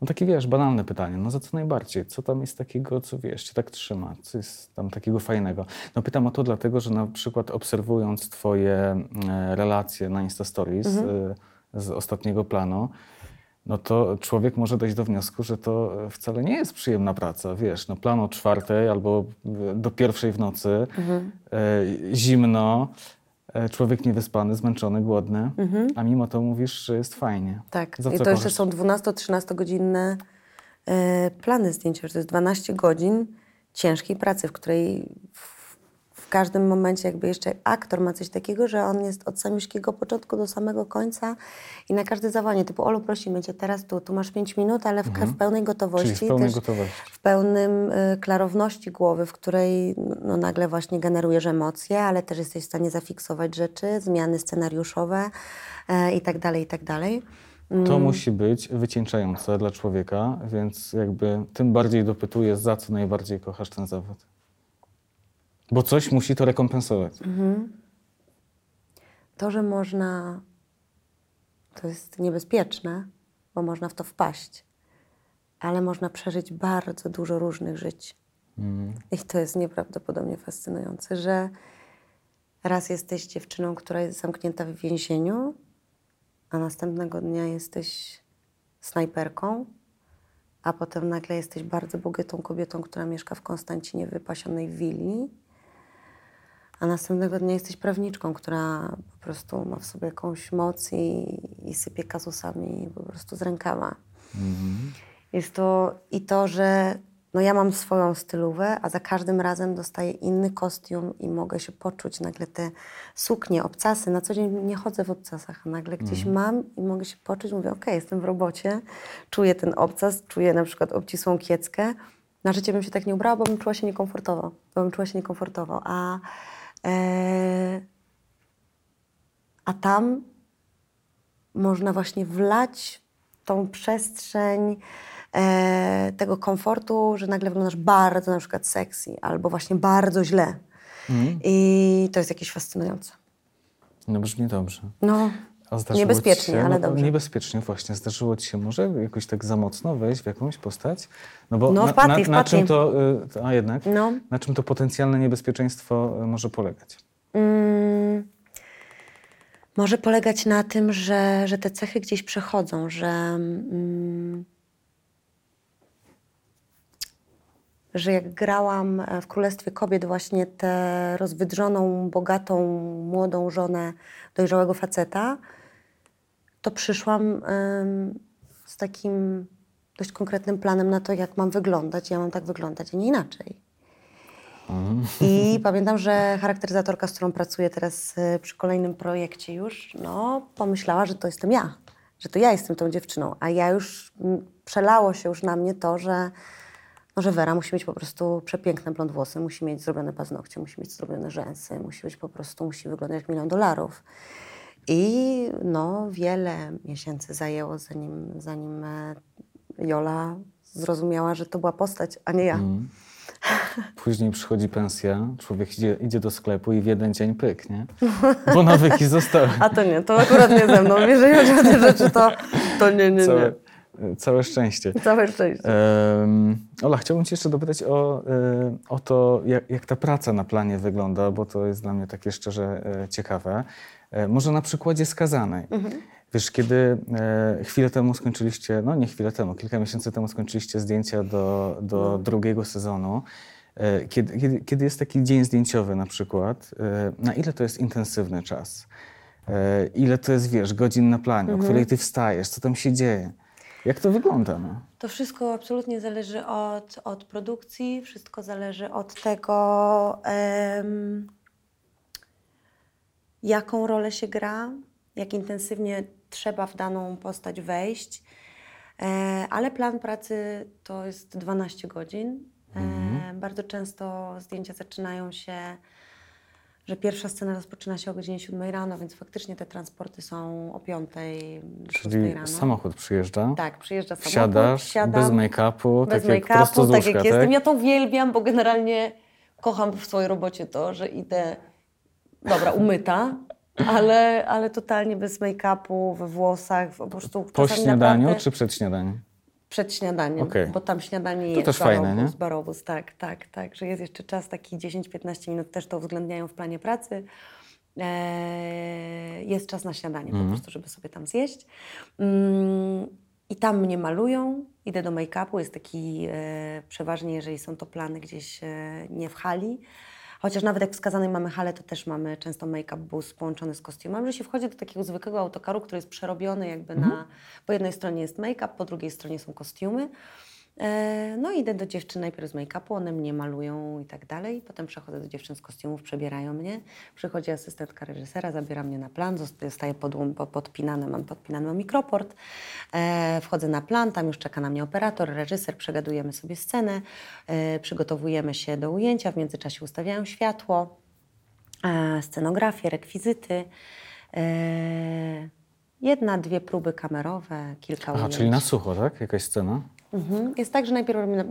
no takie wiesz, banalne pytanie, no za co najbardziej? Co tam jest takiego, co wiesz, cię tak trzyma? Co jest tam takiego fajnego? No pytam o to dlatego, że na przykład obserwując twoje e, relacje na Insta Stories e, z ostatniego planu, no to człowiek może dojść do wniosku, że to e, wcale nie jest przyjemna praca. Wiesz, no plan o czwartej albo do pierwszej w nocy, e, zimno, człowiek niewyspany, zmęczony, głodny, a mimo to mówisz, że jest fajnie. Tak. I to jeszcze kochasz? są 12-13 godzinne e, plany zdjęciowe. To jest 12 godzin ciężkiej pracy, w której w, każdym momencie jakby jeszcze aktor ma coś takiego, że on jest od samiuszkiego początku do samego końca i na każde zawołanie typu Olu, prosimy Cię teraz tu, tu masz 5 minut, ale w, w pełnej gotowości. Mhm. Czyli w pełnej gotowości. w pełnym y, klarowności głowy, w której no, nagle właśnie generujesz emocje, ale też jesteś w stanie zafiksować rzeczy, zmiany scenariuszowe e, i tak dalej, i tak dalej. To musi być wycieńczające dla człowieka, więc jakby tym bardziej dopytuję, za co najbardziej kochasz ten zawód. Bo coś musi to rekompensować. To, że można, to jest niebezpieczne, bo można w to wpaść, ale można przeżyć bardzo dużo różnych żyć. I to jest nieprawdopodobnie fascynujące, że raz jesteś dziewczyną, która jest zamknięta w więzieniu, a następnego dnia jesteś snajperką, a potem nagle jesteś bardzo bogatą kobietą, która mieszka w Konstancinie, wypasionej willi. A następnego dnia jesteś prawniczką, która po prostu ma w sobie jakąś moc i, i sypie kazusami po prostu z rękawa. Jest to i to, że no ja mam swoją stylówę, a za każdym razem dostaję inny kostium i mogę się poczuć nagle te suknie, obcasy. Na co dzień nie chodzę w obcasach, a nagle gdzieś mam i mogę się poczuć, mówię, okej, jestem w robocie, czuję ten obcas, czuję na przykład obcisłą kieckę. Na życie bym się tak nie ubrała, bo bym czuła się niekomfortowo. Bo bym czuła się niekomfortowo. A, a tam można właśnie wlać tą przestrzeń e, tego komfortu, że nagle wyglądasz bardzo na przykład sexy albo właśnie bardzo źle. I to jest jakieś fascynujące. No brzmi dobrze. No, A zdarzyło niebezpiecznie, się, ale no, dobrze. Niebezpiecznie właśnie. Zdarzyło ci się może jakoś tak za mocno wejść w jakąś postać? No bo No, na, na, na czym to, y, a jednak, No. na czym to potencjalne niebezpieczeństwo y, może polegać? Mm, może polegać na tym, że, że te cechy gdzieś przechodzą, że, mm, że jak grałam w Królestwie Kobiet właśnie tę rozwydrzoną, bogatą, młodą żonę dojrzałego faceta, to przyszłam z takim dość konkretnym planem na to, jak mam wyglądać. Ja mam tak wyglądać, a nie inaczej. I pamiętam, że charakteryzatorka, z którą pracuję teraz y, przy kolejnym projekcie już, no, pomyślała, że to jestem ja, że to ja jestem tą dziewczyną, a ja już mm, przelało się już na mnie to, że, no, że Wera musi mieć po prostu przepiękne blond włosy, musi mieć zrobione paznokcie, musi mieć zrobione rzęsy, musi być po prostu, musi wyglądać jak milion dolarów. I no, wiele miesięcy zajęło, zanim, zanim e, Jola zrozumiała, że to była postać, a nie ja. Później przychodzi pensja, człowiek idzie, idzie do sklepu i w jeden dzień pyk, nie? Bo nawyki zostały. A to nie, to akurat nie ze mną. Jeżeli chodzi o te rzeczy, to, to nie, nie, Całe, nie. całe szczęście. Całe szczęście. Em, Ola, chciałbym Cię jeszcze dopytać o, e, o to, jak, jak ta praca na planie wygląda, bo to jest dla mnie takie szczerze e, ciekawe. E, Może na przykładzie skazanej. Wiesz, kiedy e, chwilę temu skończyliście, no nie chwilę temu, kilka miesięcy temu skończyliście zdjęcia do, do drugiego sezonu. E, Kiedy, kiedy, kiedy jest taki dzień zdjęciowy na przykład, e, na ile to jest intensywny czas? E, Ile to jest, wiesz, godzin na planie, o której ty wstajesz, co tam się dzieje? Jak to wygląda? No? To wszystko absolutnie zależy od, od produkcji, wszystko zależy od tego, em, jaką rolę się gra, jak intensywnie trzeba w daną postać wejść. E, ale plan pracy to jest 12 godzin. E, bardzo często zdjęcia zaczynają się, że pierwsza scena rozpoczyna się o godzinie 7 rano, więc faktycznie te transporty są o 5, 6 Czyli rano. samochód przyjeżdża, Tak, przyjeżdża samochód, wsiadasz, wsiadam, bez make-upu, bez tak jak make-upu, prosto z tak łóżka, jak tak? jestem. Ja to uwielbiam, bo generalnie kocham w swojej robocie to, że idę, dobra, umyta, ale, ale totalnie bez make-upu, we włosach, po prostu Po śniadaniu naprawdę czy przed śniadaniem? Przed śniadaniem, Okej. bo tam śniadanie To jest też fajne, barobus, nie? barobus, tak, tak, tak, że jest jeszcze czas taki 10-15 minut, też to uwzględniają w planie pracy. Eee, jest czas na śniadanie Mhm. po prostu, żeby sobie tam zjeść. Mm, I tam mnie malują, idę do make-upu, jest taki e, przeważnie, jeżeli są to plany gdzieś e, nie w hali, Chociaż nawet jak wskazanej mamy halę, to też mamy często make-up bus połączony z kostiumem, że się wchodzi do takiego zwykłego autokaru, który jest przerobiony jakby na... Po jednej stronie jest make-up, po drugiej stronie są kostiumy. E, No idę do dziewczyn najpierw z make-upu, one mnie malują i tak dalej. Potem przechodzę do dziewczyn z kostiumów, przebierają mnie. Przychodzi asystentka reżysera, zabiera mnie na plan, zostaję pod, po- podpinany, mam podpinany mam mikroport. E, wchodzę na plan, tam już czeka na mnie operator, reżyser, przegadujemy sobie scenę, e, przygotowujemy się do ujęcia, w międzyczasie ustawiają światło, e, scenografię, rekwizyty. E, jedna, dwie próby kamerowe, kilka Aha, ujęć. czyli na sucho, tak? Jakaś scena? Mhm. Jest tak, że najpierw robimy,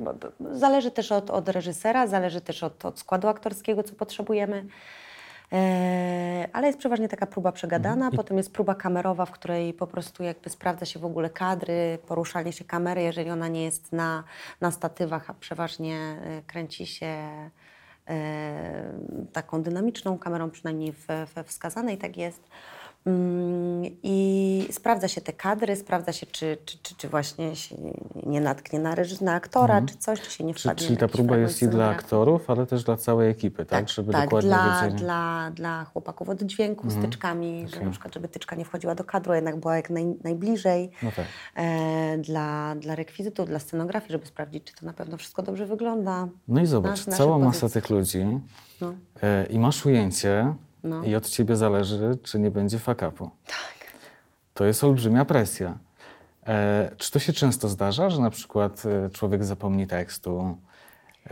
zależy też od, od reżysera, zależy też od, od składu aktorskiego, co potrzebujemy. E, ale jest przeważnie taka próba przegadana, potem jest próba kamerowa, w której po prostu jakby sprawdza się w ogóle kadry, poruszanie się kamery, jeżeli ona nie jest na, na statywach, a przeważnie e, kręci się e, taką dynamiczną kamerą, przynajmniej we, we wskazanej tak jest. Mm, I sprawdza się te kadry, sprawdza się, czy, czy, czy, czy właśnie się nie natknie na, na aktora, czy coś, czy się nie Czy, wpadnie czyli ta próba jest i dla aktorów, ale też dla całej ekipy, tak? Żeby dokładnie dla, wiedzieli. dla, dla chłopaków od dźwięku z tyczkami, że na przykład, żeby tyczka nie wchodziła do kadru, a jednak była jak naj, najbliżej. No tak. E, dla, dla rekwizytu, dla scenografii, żeby sprawdzić, czy to na pewno wszystko dobrze wygląda. No i zobacz, Nasz- cała masa tych ludzi No. e, i masz ujęcie No. i od ciebie zależy, czy nie będzie fuck-upu. Tak. To jest olbrzymia presja. E, czy to się często zdarza, że na przykład e, człowiek zapomni tekstu,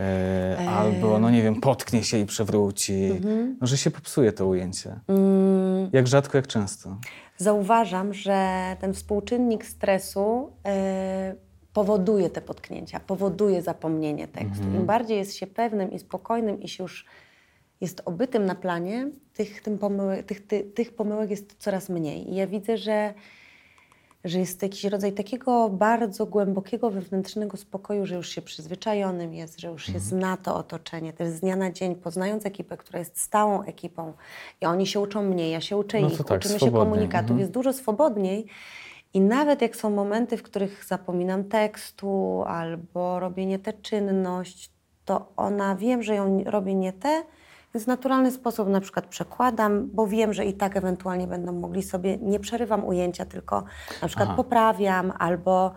e, albo, no nie wiem, potknie się i przewróci, Mhm. no, że się popsuje to ujęcie? Mm, Jak rzadko, jak często? zauważam, że ten współczynnik stresu e, powoduje te potknięcia, powoduje zapomnienie tekstu. Im bardziej jest się pewnym i spokojnym i się już jest obytym na planie, tych, pomyłek, tych, ty, tych pomyłek jest coraz mniej. I ja widzę, że, że jest jakiś rodzaj takiego bardzo głębokiego wewnętrznego spokoju, że już się przyzwyczajonym jest, że już się zna to otoczenie, też z dnia na dzień, poznając ekipę, która jest stałą ekipą i oni się uczą mnie, ja się uczę No ich, tak, uczymy się komunikatów, mhm. jest dużo swobodniej. I nawet jak są momenty, w których zapominam tekstu albo robię nie tę czynność, to ona wiem, że ją robię nie tę, więc w naturalny sposób na przykład przekładam, bo wiem, że i tak ewentualnie będą mogli sobie, nie przerywam ujęcia, tylko na przykład Aha. poprawiam albo,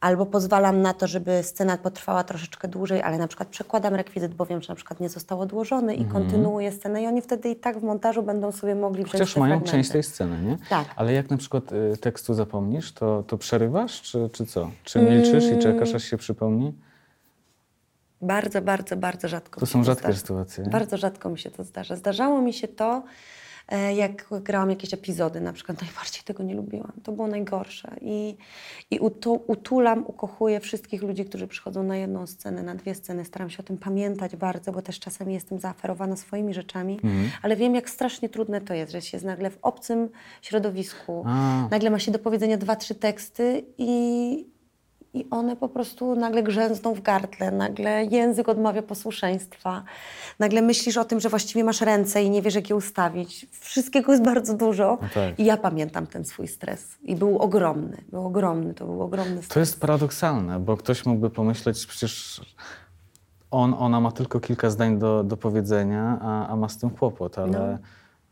albo pozwalam na to, żeby scena potrwała troszeczkę dłużej, ale na przykład przekładam rekwizyt, bo wiem, że na przykład nie został odłożony i kontynuuję scenę i oni wtedy i tak w montażu będą sobie mogli wziąć Chociaż mają fragmenty. część tej sceny, nie? Tak. Ale jak na przykład y, tekstu zapomnisz, to, to przerywasz, czy, czy co? Czy milczysz i czekasz, aż się przypomni? Bardzo, bardzo, bardzo rzadko. To są rzadkie sytuacje. Bardzo rzadko mi się to zdarza. Zdarzało mi się to, e, jak grałam jakieś epizody, na przykład najbardziej tego nie lubiłam. To było najgorsze. I, i utu, utulam, ukochuję wszystkich ludzi, którzy przychodzą na jedną scenę, na dwie sceny. Staram się o tym pamiętać bardzo, bo też czasami jestem zaaferowana swoimi rzeczami, Mhm. ale wiem, jak strasznie trudne to jest, że się jest nagle w obcym środowisku. A. Nagle ma się do powiedzenia dwa, trzy teksty i, i one po prostu nagle grzęzną w gardle, nagle język odmawia posłuszeństwa, nagle myślisz o tym, że właściwie masz ręce i nie wiesz, jak je ustawić. Wszystkiego jest bardzo dużo. No tak. I ja pamiętam ten swój stres. I był ogromny, był ogromny, to był ogromny To stres. jest paradoksalne, bo ktoś mógłby pomyśleć, przecież on, ona ma tylko kilka zdań do, do powiedzenia, a, a ma z tym kłopot, ale, No.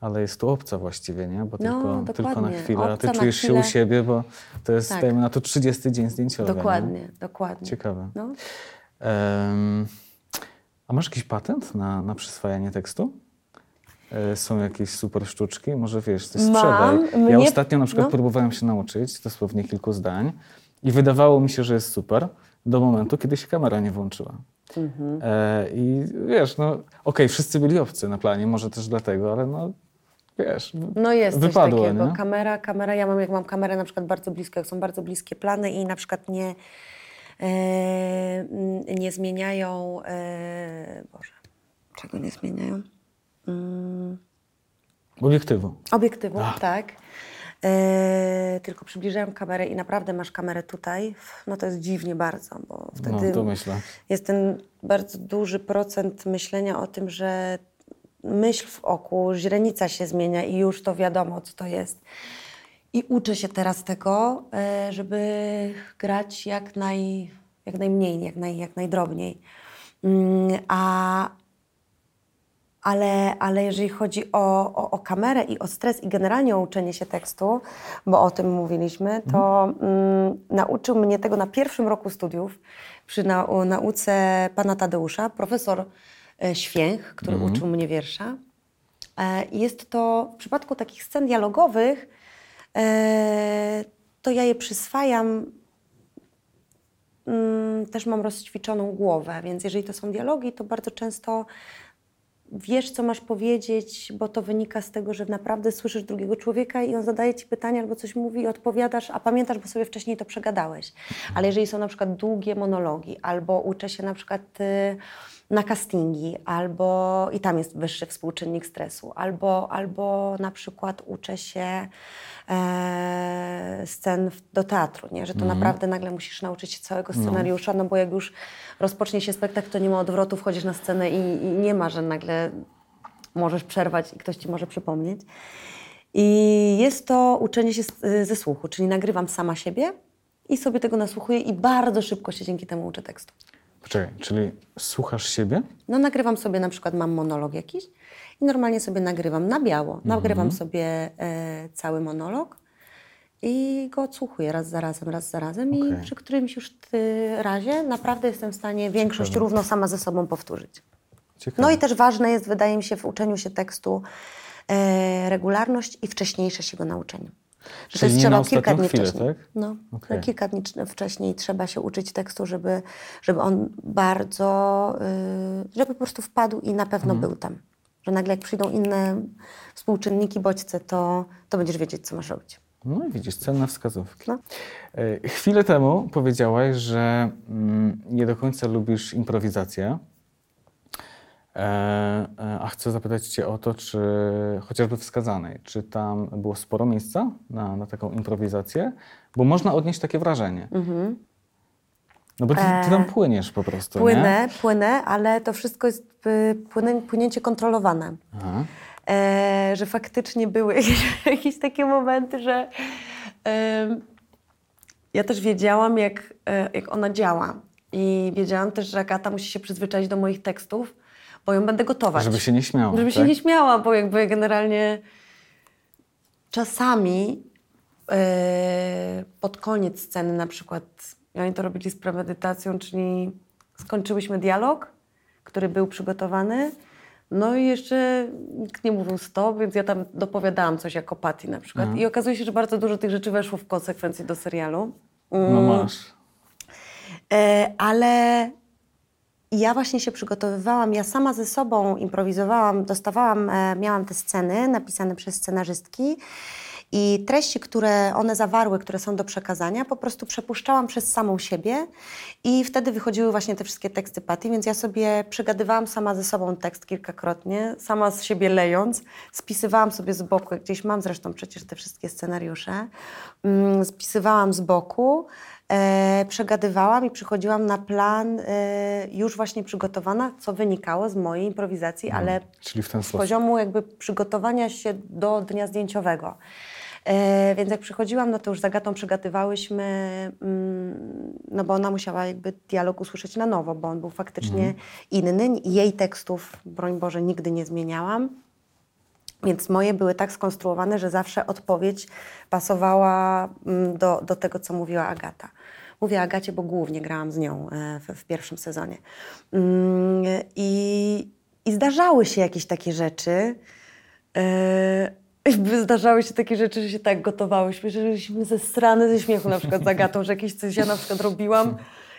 Ale jest tu obca właściwie, nie? Bo No, tylko, tylko na dokładnie. chwilę, a ty Obca czujesz się chwilę. u siebie, bo to jest, Tak. dajmy na to 30 dzień zdjęciowy. nie? Dokładnie, dokładnie. Ciekawe. No. Em, a masz jakiś patent na, na przyswajanie tekstu? E, Są jakieś super sztuczki? Może wiesz, coś Mam. sprzedaj. Ja Mnie- ostatnio na przykład no. próbowałem się nauczyć dosłownie kilku zdań i wydawało mi się, że jest super do momentu, kiedy się kamera nie włączyła. Mhm. E, I wiesz, no okej, wszyscy byli obcy na planie, może też dlatego, ale no wiesz, No jest wypadło, coś takiego. nie? Kamera, kamera, ja mam, jak mam kamerę na przykład bardzo blisko, jak są bardzo bliskie plany i na przykład nie, e, nie zmieniają, e, Boże, czego nie zmieniają? Mm, Obiektywu. obiektywu, Ach. tak. E, tylko przybliżają kamerę i naprawdę masz kamerę tutaj, no to jest dziwnie bardzo, bo No, wtedy myślę. jest ten bardzo duży procent myślenia o tym, że myśl w oku, źrenica się zmienia i już to wiadomo, co to jest. I uczę się teraz tego, e, żeby grać jak, naj, jak najmniej, jak, naj, jak najdrobniej. Mm, A, ale, ale jeżeli chodzi o, o, o kamerę i o stres i generalnie o uczenie się tekstu, bo o tym mówiliśmy, to mm, nauczył mnie tego na pierwszym roku studiów przy nau, nauce pana Tadeusza, profesor Święch, który uczył mnie wiersza. E, jest to w przypadku takich scen dialogowych, e, to ja je przyswajam mm, też mam rozćwiczoną głowę, więc jeżeli to są dialogi, to bardzo często wiesz, co masz powiedzieć, bo to wynika z tego, że naprawdę słyszysz drugiego człowieka i on zadaje ci pytania albo coś mówi i odpowiadasz, a pamiętasz, bo sobie wcześniej to przegadałeś. Ale jeżeli są na przykład długie monologi, albo uczę się na przykład y, na castingi, albo i tam jest wyższy współczynnik stresu, albo, albo na przykład uczę się e, scen w, do teatru, nie? że to naprawdę nagle musisz nauczyć się całego scenariusza, no. bo jak już rozpocznie się spektakl, to nie ma odwrotu, wchodzisz na scenę i, i nie ma, że nagle możesz przerwać i ktoś ci może przypomnieć. I jest to uczenie się ze słuchu, czyli nagrywam sama siebie i sobie tego nasłuchuję i bardzo szybko się dzięki temu uczę tekstu. Poczekaj, czyli słuchasz siebie? No nagrywam sobie, na przykład mam monolog jakiś i normalnie sobie nagrywam na biało. Nagrywam sobie e, cały monolog i go odsłuchuję raz za razem, raz za razem i przy którymś już ty razie naprawdę jestem w stanie większość Ciekawe. równo sama ze sobą powtórzyć. Ciekawe. No i też ważne jest, wydaje mi się, w uczeniu się tekstu e, regularność i wcześniejsze się go nauczeniu. Że Czyli nie trzeba kilka dni chwilę, wcześniej. tak? No, że kilka dni cz- wcześniej trzeba się uczyć tekstu, żeby, żeby on bardzo, y, żeby po prostu wpadł i na pewno Mhm. był tam. Że nagle jak przyjdą inne współczynniki, bodźce, to, to będziesz wiedzieć, co masz robić. No i widzisz, cenne wskazówki. No. E, Chwilę temu powiedziałaś, że mm, nie do końca lubisz improwizację. E, e, a chcę zapytać Cię o to, czy chociażby wskazanej, czy tam było sporo miejsca na, na taką improwizację? Bo można odnieść takie wrażenie. No bo ty, ty tam płyniesz po prostu, nie? Płynę, płynę, ale to wszystko jest y, płynę, płynięcie kontrolowane. Aha. e, że faktycznie były jakieś takie momenty, że em, ja też wiedziałam, jak, e, jak ona działa. I wiedziałam też, że Agata musi się przyzwyczaić do moich tekstów, bo ją będę gotować. Żeby się nie śmiała, Żeby się tak? nie śmiała, bo jakby generalnie czasami e, pod koniec sceny na przykład, oni to robili z premedytacją, czyli skończyłyśmy dialog, który był przygotowany, no i jeszcze nikt nie mówił stop, więc ja tam dopowiadałam coś jako Patty na przykład. Mhm. I okazuje się, że bardzo dużo tych rzeczy weszło w konsekwencji do serialu. No masz. E, ale ja właśnie się przygotowywałam, ja sama ze sobą improwizowałam, dostawałam, e, miałam te sceny napisane przez scenarzystki i treści, które one zawarły, które są do przekazania, po prostu przepuszczałam przez samą siebie i wtedy wychodziły właśnie te wszystkie teksty Patty, więc ja sobie przegadywałam sama ze sobą tekst kilkakrotnie, sama z siebie lejąc, spisywałam sobie z boku, gdzieś mam zresztą przecież te wszystkie scenariusze, mm, spisywałam z boku, e, przegadywałam i przychodziłam na plan e, już właśnie przygotowana, co wynikało z mojej improwizacji, ale Czyli w ten z sposób. poziomu jakby przygotowania się do dnia zdjęciowego. E, więc jak przychodziłam, no to już z Agatą przegadywałyśmy, mm, no bo ona musiała jakby dialog usłyszeć na nowo, bo on był faktycznie inny. Jej tekstów, broń Boże, nigdy nie zmieniałam. Więc moje były tak skonstruowane, że zawsze odpowiedź pasowała mm, do, do tego, co mówiła Agata. Mówię Agacie, bo głównie grałam z nią e, w, w pierwszym sezonie. Mm, I, I zdarzały się jakieś takie rzeczy. jakby Zdarzały się takie rzeczy, że się tak gotowałyśmy, że żeśmy ze strany ze śmiechu na przykład z Agatą, że jakieś coś ja na przykład robiłam.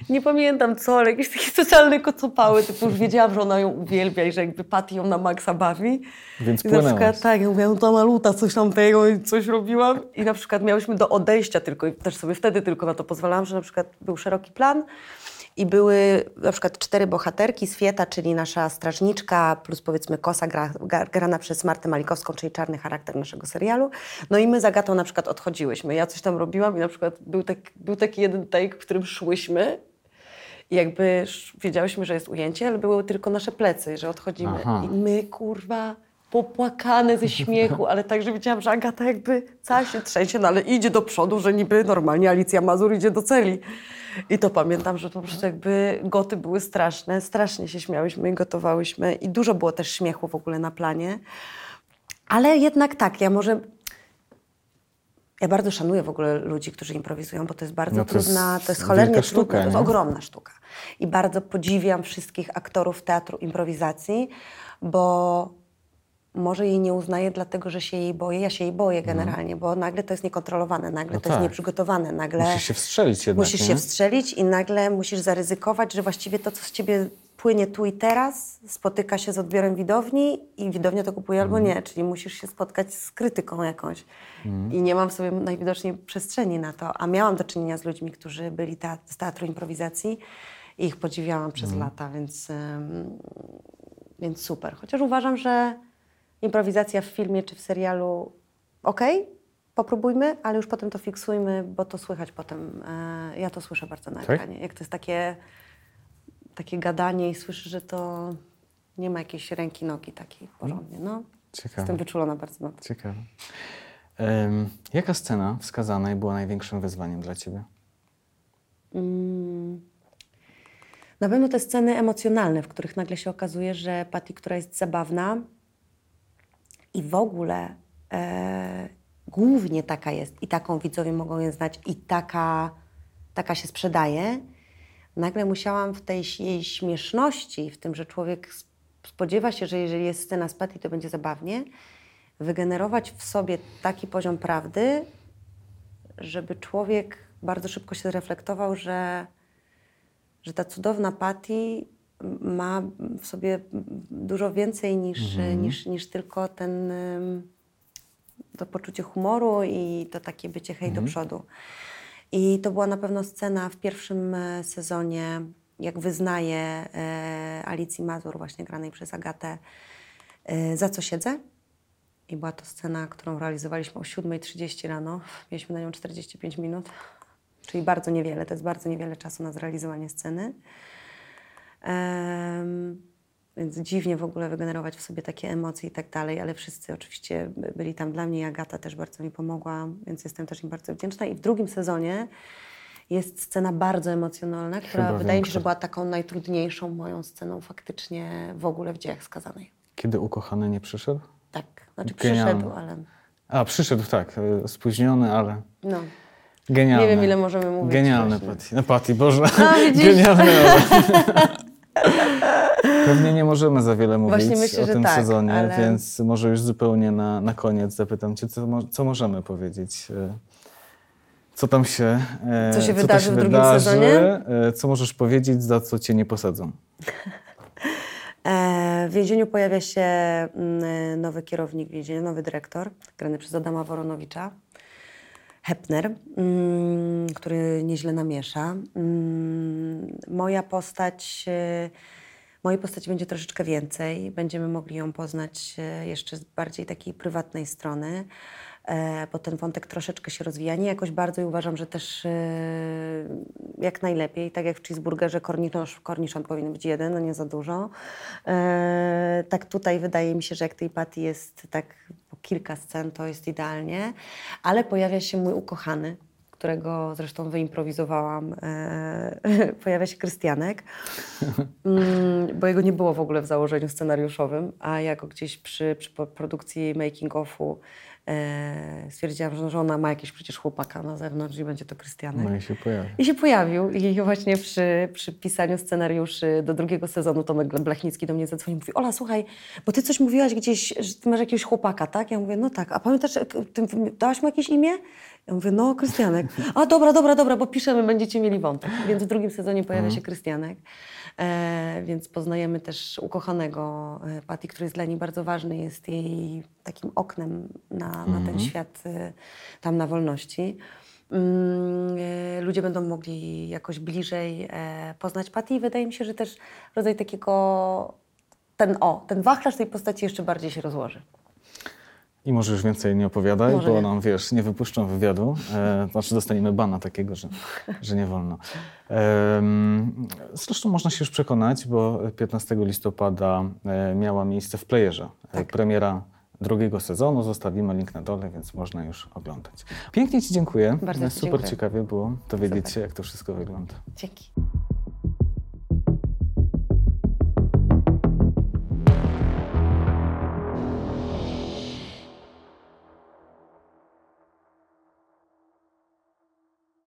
Nie pamiętam co, ale jakieś takie totalne kocopały, typu już wiedziałam, że ona ją uwielbia i że jakby Patty ją na maksa bawi. Więc I na płynęłaś. przykład tak, ja mówię, no ta maluta coś tam tego i coś robiłam. I na przykład miałyśmy do odejścia tylko i też sobie wtedy tylko na to pozwalałam, że na przykład był szeroki plan i były na przykład cztery bohaterki, Swieta, czyli nasza strażniczka, plus powiedzmy Kosa gra, gra, grana przez Martę Malikowską, czyli czarny charakter naszego serialu. No i my z Agatą na przykład odchodziłyśmy. Ja coś tam robiłam i na przykład był, tak, był taki jeden take, w którym szłyśmy i jakby sz- wiedziałyśmy, że jest ujęcie, ale były tylko nasze plecy, że odchodzimy. Aha. I my, kurwa, popłakane ze śmiechu, ale tak, że wiedziałam, że Agata jakby cała się trzęsie, no ale idzie do przodu, że niby normalnie Alicja Mazur idzie do celi. I to pamiętam, że to po prostu jakby goty były straszne, strasznie się śmiałyśmy i gotowałyśmy i dużo było też śmiechu w ogóle na planie. Ale jednak tak, ja może... Ja bardzo szanuję w ogóle ludzi, którzy improwizują, bo to jest bardzo No to jest trudna, to jest cholernie sztuka, trudne, to jest ogromna sztuka. I bardzo podziwiam wszystkich aktorów teatru improwizacji, bo może jej nie uznaję dlatego, że się jej boję. Ja się jej boję generalnie, bo nagle to jest niekontrolowane, nagle No to jest tak. nieprzygotowane, nagle Musisz się wstrzelić jednak, musisz nie? się wstrzelić i nagle musisz zaryzykować, że właściwie to, co z ciebie płynie tu i teraz, spotyka się z odbiorem widowni i widownia to kupuje albo Mhm. nie, czyli musisz się spotkać z krytyką jakąś. I nie mam w sobie najwidoczniej przestrzeni na to, a miałam do czynienia z ludźmi, którzy byli te, z teatru improwizacji i ich podziwiałam przez Mhm. lata, więc, ym, więc super. Chociaż uważam, że improwizacja w filmie czy w serialu okej, popróbujmy, ale już potem to fiksujmy, bo to słychać potem. E, ja to słyszę bardzo na Tak? ekranie. Jak to jest takie, takie gadanie i słyszę, że to nie ma jakiejś ręki, nogi takiej porządnie. No, Ciekawe. jestem wyczulona bardzo na to. Ciekawe. Jaka scena wskazanej była największym wyzwaniem dla ciebie? Mm. Na pewno te sceny emocjonalne, w których nagle się okazuje, że Patty, która jest zabawna i w ogóle e, głównie taka jest i taką widzowie mogą ją znać i taka, taka się sprzedaje, nagle musiałam w tej jej śmieszności, w tym, że człowiek spodziewa się, że jeżeli jest scena z Patty, to będzie zabawnie, wygenerować w sobie taki poziom prawdy, żeby człowiek bardzo szybko się zreflektował, że, że ta cudowna Patty ma w sobie dużo więcej niż, niż, niż tylko ten, to poczucie humoru i to takie bycie hej do przodu. I to była na pewno scena w pierwszym e, sezonie, jak wyznaje Alicji Mazur, właśnie granej przez Agatę, e, za co siedzę. I była to scena, którą realizowaliśmy o 7.30 rano. Mieliśmy na nią 45 minut, czyli bardzo niewiele. To jest bardzo niewiele czasu na zrealizowanie sceny. Więc dziwnie w ogóle wygenerować w sobie takie emocje i tak dalej, ale wszyscy oczywiście by- byli tam dla mnie. Agata też bardzo mi pomogła, więc jestem też im bardzo wdzięczna. I w drugim sezonie jest scena bardzo emocjonalna, która Chyba wydaje mi się, że była taką najtrudniejszą moją sceną faktycznie w ogóle w dziejach skazanej. Kiedy ukochany nie przyszedł? Tak, znaczy Genialne. przyszedł, ale A, przyszedł, tak, e, spóźniony, ale no. genialny. Nie wiem, ile możemy mówić. Genialny właśnie. Patty. No Patty, Boże. A, widzisz? Pewnie nie możemy za wiele mówić myślę, o tym tak, sezonie, ale- więc może już zupełnie na, na koniec zapytam cię, co, co możemy powiedzieć? e, Co tam się, e, Co się tam wydarzy w drugim wydarzy, sezonie? e, Co możesz powiedzieć, za co cię nie posadzą? W więzieniu pojawia się mm, nowy kierownik więzienia, nowy dyrektor, grany przez Adama Woronowicza. Hepner, mm, który nieźle namiesza. Mm, moja postać, mojej postaci będzie troszeczkę więcej. Będziemy mogli ją poznać e, jeszcze z bardziej takiej prywatnej strony, e, bo ten wątek troszeczkę się rozwija. Nie jakoś bardzo i uważam, że też e, jak najlepiej, tak jak w cheeseburgerze kornisz, korniszon powinien być jeden, no nie za dużo. Tak tutaj wydaje mi się, że jak tej Patty jest tak po kilka scen, to jest idealnie, ale pojawia się mój ukochany, którego zresztą wyimprowizowałam. E, pojawia się Krystianek, mm, bo jego nie było w ogóle w założeniu scenariuszowym, a ja go gdzieś przy, przy produkcji making-offu e, stwierdziłam, że, ona ma jakiegoś przecież chłopaka na zewnątrz i będzie to Krystianek. No i się pojawi. I się pojawił. I właśnie przy, przy pisaniu scenariuszy do drugiego sezonu Tomek Blachnicki do mnie zadzwonił i mówi Ola, słuchaj, bo ty coś mówiłaś gdzieś, że ty masz jakiegoś chłopaka, tak? Ja mówię, no tak. A pamiętasz, ty dałaś mu jakieś imię? Ja mówię, no Krystianek. A dobra, dobra, dobra, bo piszemy, będziecie mieli wątek. Więc w drugim sezonie pojawia się Krystianek. E, więc poznajemy też ukochanego e, Patty, który jest dla niej bardzo ważny. Jest jej takim oknem na, na ten świat e, tam na wolności. Mm, e, ludzie będą mogli jakoś bliżej e, poznać Patty i wydaje mi się, że też rodzaj takiego, ten o, ten wachlarz tej postaci jeszcze bardziej się rozłoży. I może już więcej nie opowiadaj, Może bo nie. nam, wiesz, nie wypuszczą wywiadu. E, znaczy dostaniemy bana takiego, że, że nie wolno. Em, zresztą można się już przekonać, bo 15 listopada e, miała miejsce w Playerze. E, Tak. Premiera drugiego sezonu. Zostawimy link na dole, więc można już oglądać. Pięknie Ci dziękuję. Bardzo Super dziękuję. ciekawie było dowiedzieć Super. się, jak to wszystko wygląda. Dzięki.